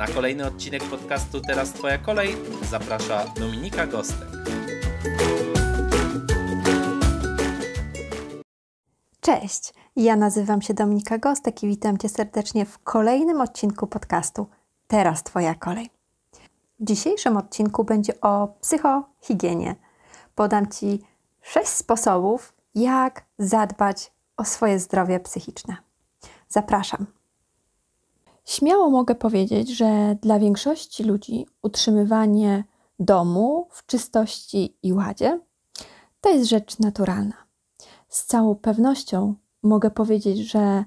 Na kolejny odcinek podcastu Teraz Twoja kolej zaprasza Dominika Gostek. Cześć, ja nazywam się Dominika Gostek i witam Cię serdecznie w kolejnym odcinku podcastu Teraz Twoja kolej. W dzisiejszym odcinku będzie o psychohigienie. Podam Ci sześć sposobów, jak zadbać o swoje zdrowie psychiczne. Zapraszam. Śmiało mogę powiedzieć, że dla większości ludzi utrzymywanie domu w czystości i ładzie to jest rzecz naturalna. Z całą pewnością mogę powiedzieć, że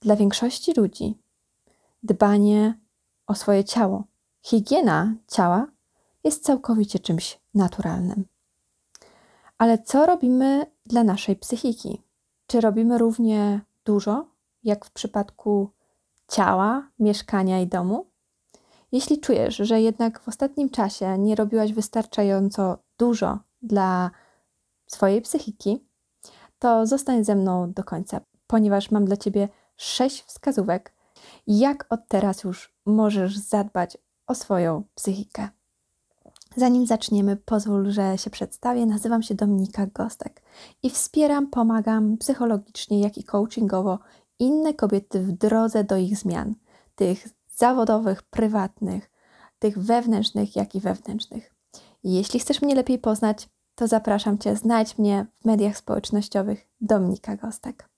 dla większości ludzi dbanie o swoje ciało, higiena ciała jest całkowicie czymś naturalnym. Ale co robimy dla naszej psychiki? Czy robimy równie dużo, jak w przypadku ciała, mieszkania i domu? Jeśli czujesz, że jednak w ostatnim czasie nie robiłaś wystarczająco dużo dla swojej psychiki, to zostań ze mną do końca, ponieważ mam dla Ciebie sześć wskazówek, jak od teraz już możesz zadbać o swoją psychikę. Zanim zaczniemy, pozwól, że się przedstawię. Nazywam się Dominika Gostek i wspieram, pomagam psychologicznie, jak i coachingowo inne kobiety w drodze do ich zmian, tych zawodowych, prywatnych, tych wewnętrznych, jak i wewnętrznych. Jeśli chcesz mnie lepiej poznać, to zapraszam Cię, znajdź mnie w mediach społecznościowych Dominika Gostek.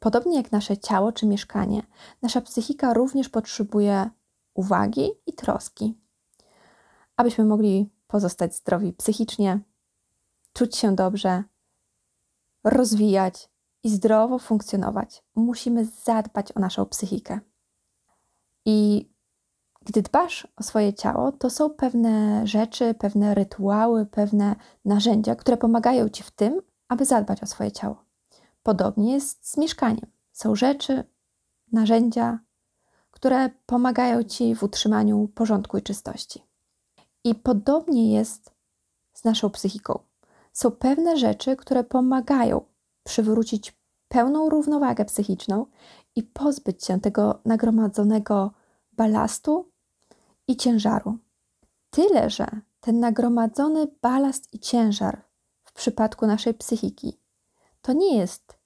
Podobnie jak nasze ciało czy mieszkanie, nasza psychika również potrzebuje uwagi i troski, abyśmy mogli pozostać zdrowi psychicznie, czuć się dobrze, rozwijać i zdrowo funkcjonować, musimy zadbać o naszą psychikę. I gdy dbasz o swoje ciało, to są pewne rzeczy, pewne rytuały, pewne narzędzia, które pomagają ci w tym, aby zadbać o swoje ciało. Podobnie jest z mieszkaniem. Są rzeczy, narzędzia, które pomagają ci w utrzymaniu porządku i czystości. I podobnie jest z naszą psychiką. Są pewne rzeczy, które pomagają przywrócić pełną równowagę psychiczną i pozbyć się tego nagromadzonego balastu i ciężaru. Tyle, że ten nagromadzony balast i ciężar w przypadku naszej psychiki to nie jest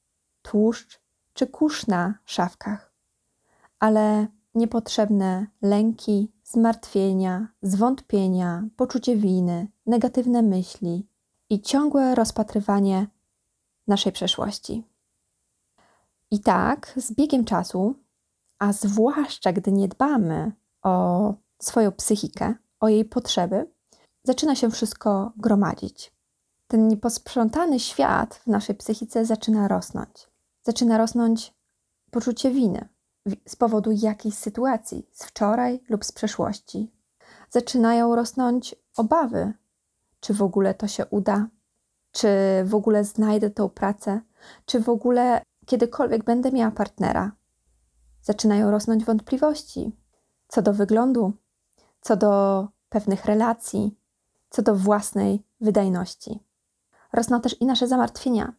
tłuszcz czy kurz na szafkach, ale niepotrzebne lęki, zmartwienia, zwątpienia, poczucie winy, negatywne myśli i ciągłe rozpatrywanie naszej przeszłości. I tak z biegiem czasu, a zwłaszcza gdy nie dbamy o swoją psychikę, o jej potrzeby, zaczyna się wszystko gromadzić. Ten nieposprzątany świat w naszej psychice zaczyna rosnąć. Zaczyna rosnąć poczucie winy z powodu jakiejś sytuacji z wczoraj lub z przeszłości. Zaczynają rosnąć obawy, czy w ogóle to się uda, czy w ogóle znajdę tą pracę, czy w ogóle kiedykolwiek będę miała partnera. Zaczynają rosnąć wątpliwości co do wyglądu, co do pewnych relacji, co do własnej wydajności. Rosną też i nasze zamartwienia,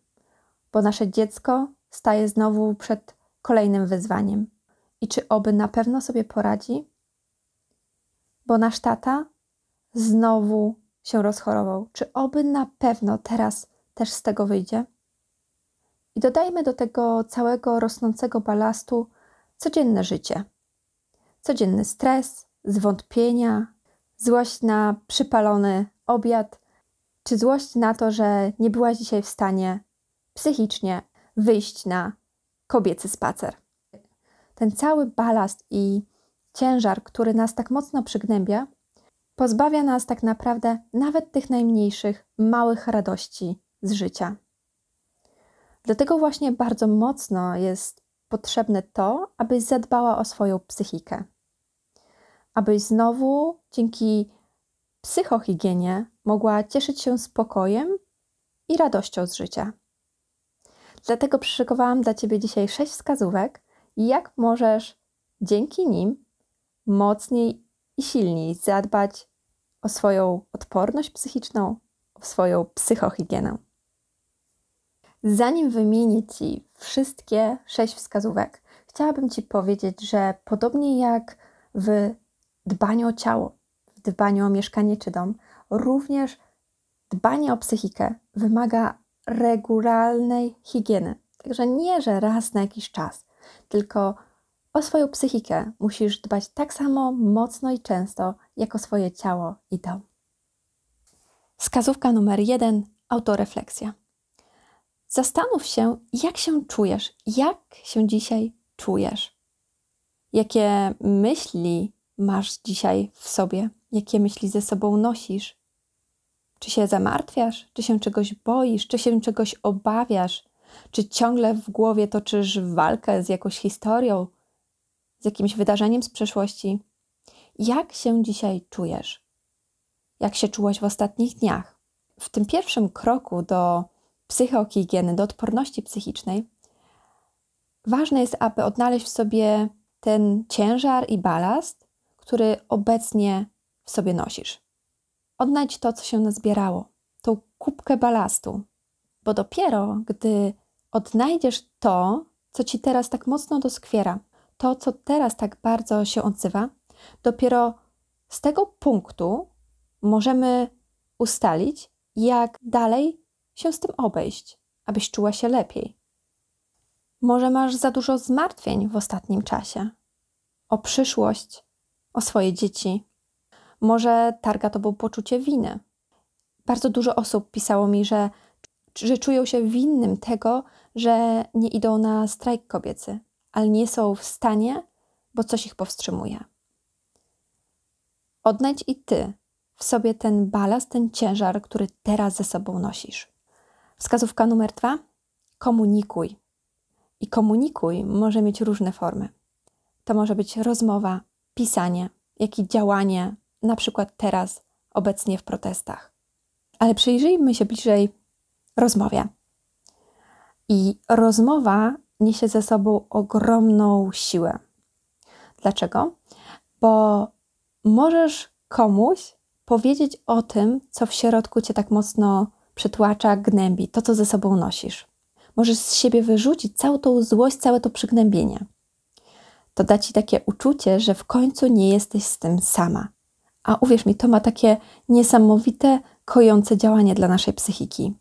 bo nasze dziecko staje znowu przed kolejnym wyzwaniem. I czy oby na pewno sobie poradzi? Bo nasz tata znowu się rozchorował. Czy oby na pewno teraz też z tego wyjdzie? I dodajmy do tego całego rosnącego balastu codzienne życie. Codzienny stres, zwątpienia, złość na przypalony obiad, czy złość na to, że nie byłaś dzisiaj w stanie psychicznie wyjść na kobiecy spacer. Ten cały balast i ciężar, który nas tak mocno przygnębia, pozbawia nas tak naprawdę nawet tych najmniejszych, małych radości z życia. Dlatego właśnie bardzo mocno jest potrzebne to, abyś zadbała o swoją psychikę. Abyś znowu dzięki psychohigienie mogła cieszyć się spokojem i radością z życia. Dlatego przyszykowałam dla Ciebie dzisiaj sześć wskazówek, jak możesz dzięki nim mocniej i silniej zadbać o swoją odporność psychiczną, o swoją psychohigienę. Zanim wymienię Ci wszystkie sześć wskazówek, chciałabym Ci powiedzieć, że podobnie jak w dbaniu o ciało, w dbaniu o mieszkanie czy dom, również dbanie o psychikę wymaga regularnej higieny. Także nie, że raz na jakiś czas, tylko o swoją psychikę musisz dbać tak samo mocno i często, jak o swoje ciało i dom. Wskazówka numer jeden: autorefleksja. Zastanów się, jak się czujesz, jak się dzisiaj czujesz. Jakie myśli masz dzisiaj w sobie, jakie myśli ze sobą nosisz. Czy się zamartwiasz, czy się czegoś boisz, czy się czegoś obawiasz, czy ciągle w głowie toczysz walkę z jakąś historią, z jakimś wydarzeniem z przeszłości? Jak się dzisiaj czujesz? Jak się czułaś w ostatnich dniach? W tym pierwszym kroku do psychohigieny, do odporności psychicznej, ważne jest, aby odnaleźć w sobie ten ciężar i balast, który obecnie w sobie nosisz. Odnajdź to, co się nazbierało, tą kubkę balastu, bo dopiero gdy odnajdziesz to, co ci teraz tak mocno doskwiera, to, co teraz tak bardzo się odzywa, dopiero z tego punktu możemy ustalić, jak dalej się z tym obejść, abyś czuła się lepiej. Może masz za dużo zmartwień w ostatnim czasie o przyszłość, o swoje dzieci. Może targa tobą poczucie winy. Bardzo dużo osób pisało mi, że, że czują się winnym tego, że nie idą na strajk kobiecy, ale nie są w stanie, bo coś ich powstrzymuje. Odnajdź i ty w sobie ten balast, ten ciężar, który teraz ze sobą nosisz. Wskazówka numer dwa: komunikuj. I komunikuj może mieć różne formy. To może być rozmowa, pisanie, jak i działanie, na przykład teraz, obecnie w protestach. Ale przyjrzyjmy się bliżej rozmowie. I rozmowa niesie ze sobą ogromną siłę. Dlaczego? Bo możesz komuś powiedzieć o tym, co w środku cię tak mocno przytłacza, gnębi, to, co ze sobą nosisz. Możesz z siebie wyrzucić całą tą złość, całe to przygnębienie. To da ci takie uczucie, że w końcu nie jesteś z tym sama. A uwierz mi, to ma takie niesamowite, kojące działanie dla naszej psychiki.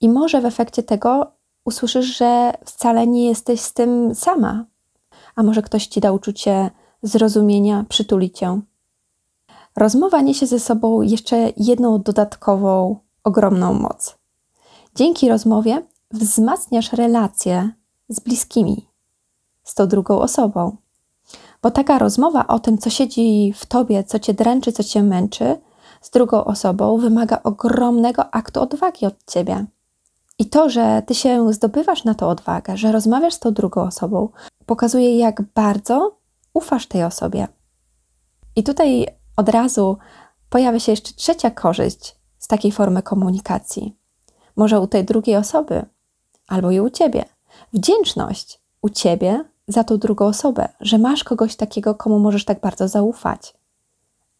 I może w efekcie tego usłyszysz, że wcale nie jesteś z tym sama. A może ktoś ci da uczucie zrozumienia, przytuli cię. Rozmowa niesie ze sobą jeszcze jedną dodatkową, ogromną moc. Dzięki rozmowie wzmacniasz relacje z bliskimi, z tą drugą osobą. Bo taka rozmowa o tym, co siedzi w tobie, co cię dręczy, co cię męczy, z drugą osobą wymaga ogromnego aktu odwagi od ciebie. I to, że ty się zdobywasz na to odwagę, że rozmawiasz z tą drugą osobą, pokazuje, jak bardzo ufasz tej osobie. I tutaj od razu pojawia się jeszcze trzecia korzyść z takiej formy komunikacji. Może u tej drugiej osoby, albo i u ciebie. Wdzięczność u ciebie za tą drugą osobę, że masz kogoś takiego, komu możesz tak bardzo zaufać.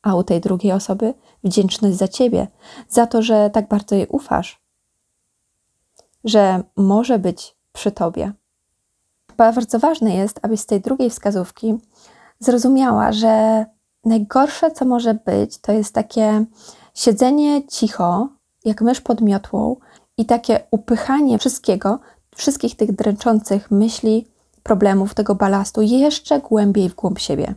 A u tej drugiej osoby wdzięczność za ciebie, za to, że tak bardzo jej ufasz, że może być przy tobie. Bardzo ważne jest, abyś z tej drugiej wskazówki zrozumiała, że najgorsze, co może być, to jest takie siedzenie cicho, jak mysz pod miotłą i takie upychanie wszystkiego, wszystkich tych dręczących myśli, problemów, tego balastu jeszcze głębiej w głąb siebie.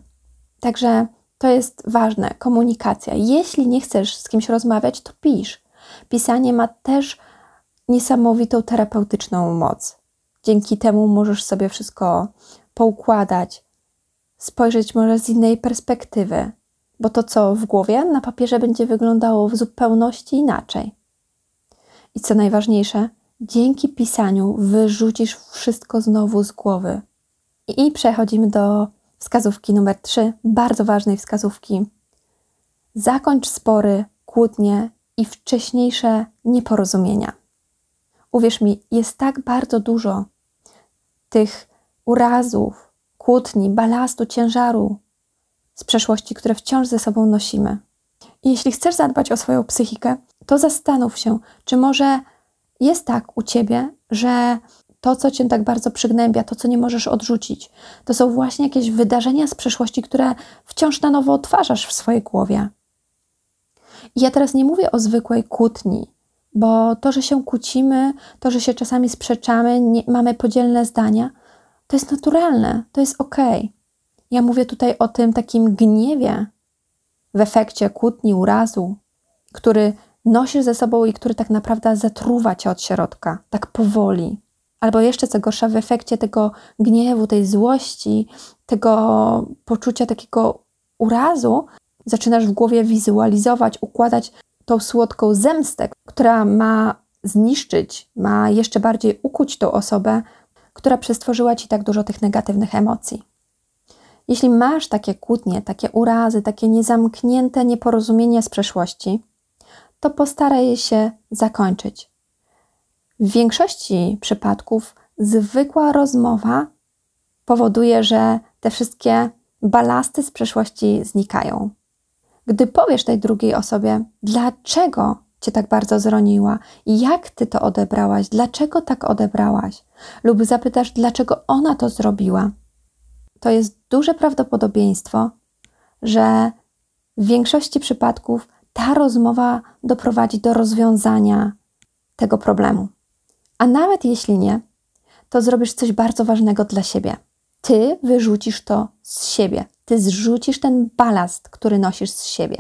Także to jest ważne, komunikacja. Jeśli nie chcesz z kimś rozmawiać, to pisz. Pisanie ma też niesamowitą terapeutyczną moc. Dzięki temu możesz sobie wszystko poukładać, spojrzeć może z innej perspektywy, bo to, co w głowie, na papierze będzie wyglądało w zupełności inaczej. I co najważniejsze, dzięki pisaniu wyrzucisz wszystko znowu z głowy. I przechodzimy do wskazówki numer 3, bardzo ważnej wskazówki. Zakończ spory, kłótnie i wcześniejsze nieporozumienia. Uwierz mi, jest tak bardzo dużo tych urazów, kłótni, balastu, ciężaru z przeszłości, które wciąż ze sobą nosimy. I jeśli chcesz zadbać o swoją psychikę, to zastanów się, czy może jest tak u ciebie, że to, co cię tak bardzo przygnębia, to, co nie możesz odrzucić, to są właśnie jakieś wydarzenia z przeszłości, które wciąż na nowo odtwarzasz w swojej głowie. I ja teraz nie mówię o zwykłej kłótni, bo to, że się kłócimy, to, że się czasami sprzeczamy, nie, mamy podzielne zdania, to jest naturalne, to jest ok. Ja mówię tutaj o tym takim gniewie w efekcie kłótni, urazu, który nosisz ze sobą i który tak naprawdę zatruwa cię od środka, tak powoli. Albo jeszcze co gorsza, w efekcie tego gniewu, tej złości, tego poczucia takiego urazu, zaczynasz w głowie wizualizować, układać tą słodką zemstę, która ma zniszczyć, ma jeszcze bardziej ukuć tą osobę, która przestworzyła ci tak dużo tych negatywnych emocji. Jeśli masz takie kłótnie, takie urazy, takie niezamknięte nieporozumienia z przeszłości, to postaraj się zakończyć. W większości przypadków zwykła rozmowa powoduje, że te wszystkie balasty z przeszłości znikają. Gdy powiesz tej drugiej osobie, dlaczego cię tak bardzo zroniła, jak ty to odebrałaś, dlaczego tak odebrałaś, lub zapytasz, dlaczego ona to zrobiła, to jest duże prawdopodobieństwo, że w większości przypadków ta rozmowa doprowadzi do rozwiązania tego problemu. A nawet jeśli nie, to zrobisz coś bardzo ważnego dla siebie. Ty wyrzucisz to z siebie. Ty zrzucisz ten balast, który nosisz z siebie.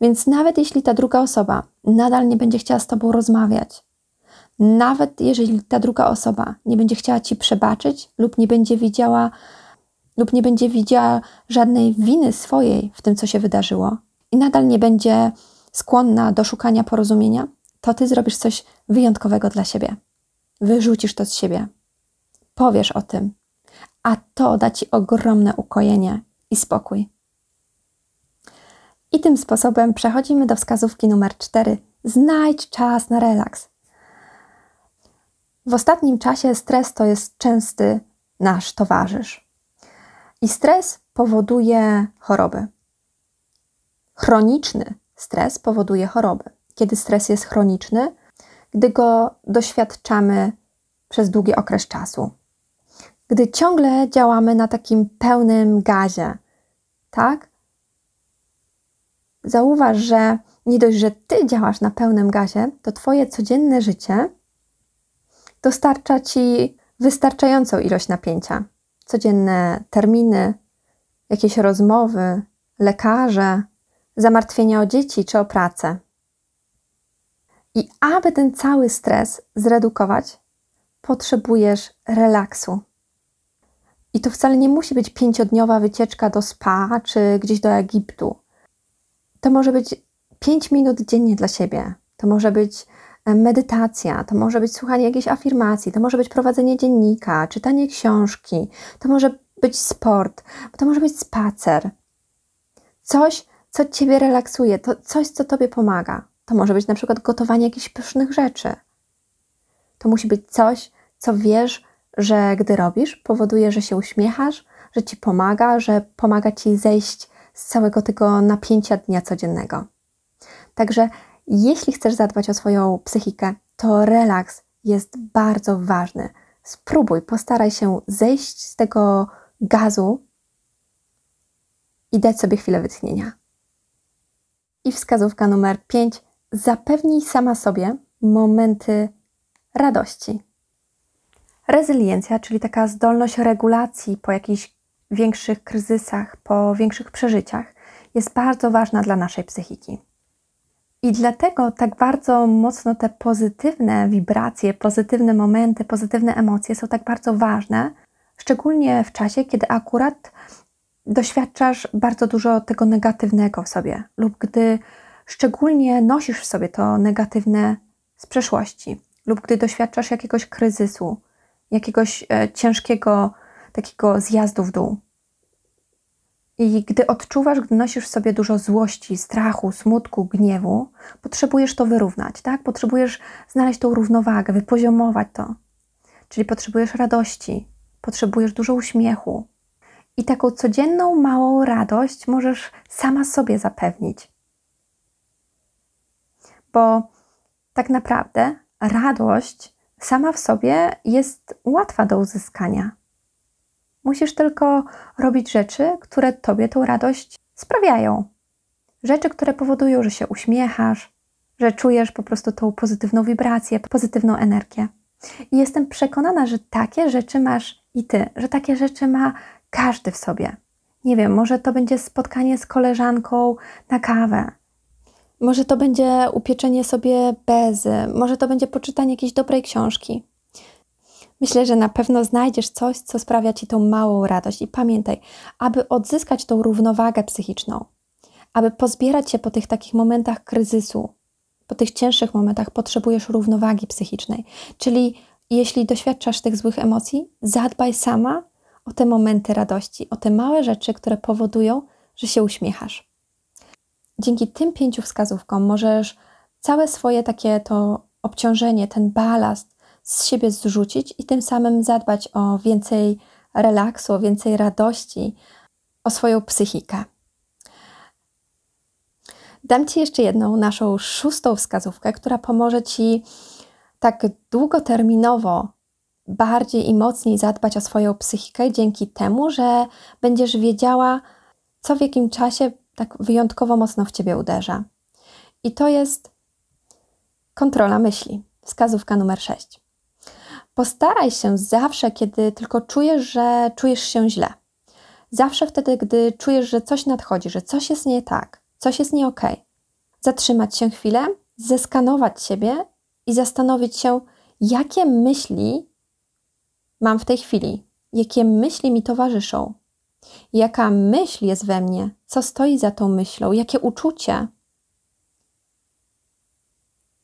Więc nawet jeśli ta druga osoba nadal nie będzie chciała z tobą rozmawiać, nawet jeżeli ta druga osoba nie będzie chciała ci przebaczyć lub nie będzie widziała lub nie będzie widziała żadnej winy swojej w tym, co się wydarzyło, i nadal nie będzie skłonna do szukania porozumienia, to ty zrobisz coś wyjątkowego dla siebie. Wyrzucisz to z siebie. Powiesz o tym, a to da ci ogromne ukojenie i spokój. I tym sposobem przechodzimy do wskazówki numer 4. Znajdź czas na relaks. W ostatnim czasie stres to jest częsty nasz towarzysz. I stres powoduje choroby. Chroniczny stres powoduje choroby. Kiedy stres jest chroniczny, gdy go doświadczamy przez długi okres czasu. Gdy ciągle działamy na takim pełnym gazie, tak? Zauważ, że nie dość, że ty działasz na pełnym gazie, to twoje codzienne życie dostarcza ci wystarczającą ilość napięcia. Codzienne terminy, jakieś rozmowy, lekarze, zamartwienia o dzieci czy o pracę. I aby ten cały stres zredukować, potrzebujesz relaksu. I to wcale nie musi być pięciodniowa wycieczka do spa czy gdzieś do Egiptu. To może być pięć minut dziennie dla siebie. To może być e, medytacja, to może być słuchanie jakiejś afirmacji, to może być prowadzenie dziennika, czytanie książki, to może być sport, to może być spacer. Coś, co Ciebie relaksuje, to coś, co Tobie pomaga. To może być na przykład gotowanie jakichś pysznych rzeczy. To musi być coś, co wiesz, że gdy robisz, powoduje, że się uśmiechasz, że Ci pomaga, że pomaga Ci zejść z całego tego napięcia dnia codziennego. Także jeśli chcesz zadbać o swoją psychikę, to relaks jest bardzo ważny. Spróbuj, postaraj się zejść z tego gazu i dać sobie chwilę wytchnienia. I wskazówka numer 5. Zapewnij sama sobie momenty radości. Rezyliencja, czyli taka zdolność regulacji po jakichś większych kryzysach, po większych przeżyciach, jest bardzo ważna dla naszej psychiki. I dlatego tak bardzo mocno te pozytywne wibracje, pozytywne momenty, pozytywne emocje są tak bardzo ważne, szczególnie w czasie, kiedy akurat doświadczasz bardzo dużo tego negatywnego w sobie, lub gdy szczególnie nosisz w sobie to negatywne z przeszłości, lub gdy doświadczasz jakiegoś kryzysu, jakiegoś e, ciężkiego takiego zjazdu w dół. I gdy odczuwasz, gdy nosisz w sobie dużo złości, strachu, smutku, gniewu, potrzebujesz to wyrównać, tak? Potrzebujesz znaleźć tą równowagę, wypoziomować to. Czyli potrzebujesz radości, potrzebujesz dużo uśmiechu. I taką codzienną, małą radość możesz sama sobie zapewnić. Bo tak naprawdę radość sama w sobie jest łatwa do uzyskania. Musisz tylko robić rzeczy, które tobie tą radość sprawiają. Rzeczy, które powodują, że się uśmiechasz, że czujesz po prostu tą pozytywną wibrację, pozytywną energię. I jestem przekonana, że takie rzeczy masz i ty, że takie rzeczy ma każdy w sobie. Nie wiem, może to będzie spotkanie z koleżanką na kawę. Może to będzie upieczenie sobie bezy, może to będzie poczytanie jakiejś dobrej książki. Myślę, że na pewno znajdziesz coś, co sprawia ci tą małą radość. I pamiętaj, aby odzyskać tą równowagę psychiczną, aby pozbierać się po tych takich momentach kryzysu, po tych cięższych momentach, potrzebujesz równowagi psychicznej. Czyli jeśli doświadczasz tych złych emocji, zadbaj sama o te momenty radości, o te małe rzeczy, które powodują, że się uśmiechasz. Dzięki tym pięciu wskazówkom możesz całe swoje takie to obciążenie, ten balast z siebie zrzucić i tym samym zadbać o więcej relaksu, o więcej radości, o swoją psychikę. Dam Ci jeszcze jedną, naszą szóstą wskazówkę, która pomoże Ci tak długoterminowo bardziej i mocniej zadbać o swoją psychikę dzięki temu, że będziesz wiedziała, co w jakim czasie tak wyjątkowo mocno w Ciebie uderza. I to jest kontrola myśli. Wskazówka numer 6. Postaraj się zawsze, kiedy tylko czujesz, że czujesz się źle. Zawsze wtedy, gdy czujesz, że coś nadchodzi, że coś jest nie tak, coś jest nie okej. Okay. Zatrzymać się chwilę, zeskanować siebie i zastanowić się, jakie myśli mam w tej chwili, jakie myśli mi towarzyszą, jaka myśl jest we mnie, co stoi za tą myślą, jakie uczucie.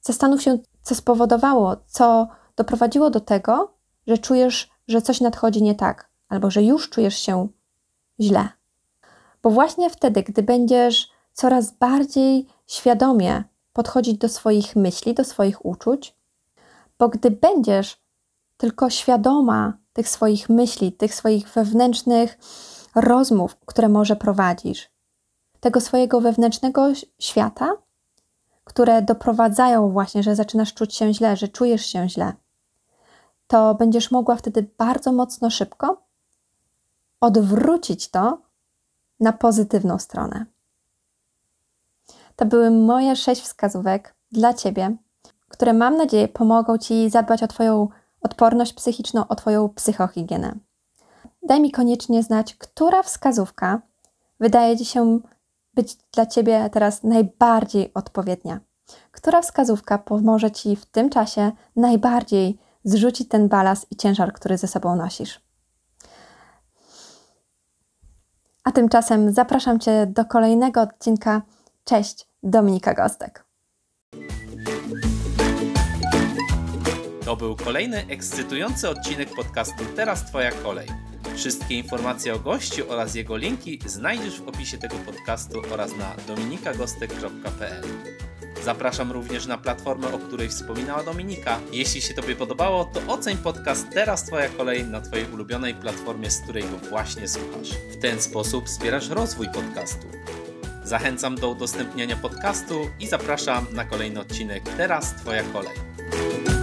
Zastanów się, co spowodowało, co doprowadziło do tego, że czujesz, że coś nadchodzi nie tak, albo że już czujesz się źle. Bo właśnie wtedy, gdy będziesz coraz bardziej świadomie podchodzić do swoich myśli, do swoich uczuć, bo gdy będziesz tylko świadoma tych swoich myśli, tych swoich wewnętrznych rozmów, które może prowadzisz, tego swojego wewnętrznego świata, które doprowadzają właśnie, że zaczynasz czuć się źle, że czujesz się źle, to będziesz mogła wtedy bardzo mocno szybko odwrócić to na pozytywną stronę. To były moje sześć wskazówek dla Ciebie, które mam nadzieję pomogą Ci zadbać o Twoją odporność psychiczną, o Twoją psychohigienę. Daj mi koniecznie znać, która wskazówka wydaje Ci się być dla Ciebie teraz najbardziej odpowiednia. Która wskazówka pomoże Ci w tym czasie najbardziej zrzucić ten balast i ciężar, który ze sobą nosisz. A tymczasem zapraszam Cię do kolejnego odcinka. Cześć, Dominika Gostek. To był kolejny ekscytujący odcinek podcastu Teraz Twoja kolej. Wszystkie informacje o gościu oraz jego linki znajdziesz w opisie tego podcastu oraz na dominikagostek.pl. Zapraszam również na platformę, o której wspominała Dominika. Jeśli się Tobie podobało, to oceń podcast Teraz Twoja kolej na Twojej ulubionej platformie, z której go właśnie słuchasz. W ten sposób wspierasz rozwój podcastu. Zachęcam do udostępniania podcastu i zapraszam na kolejny odcinek Teraz Twoja kolej.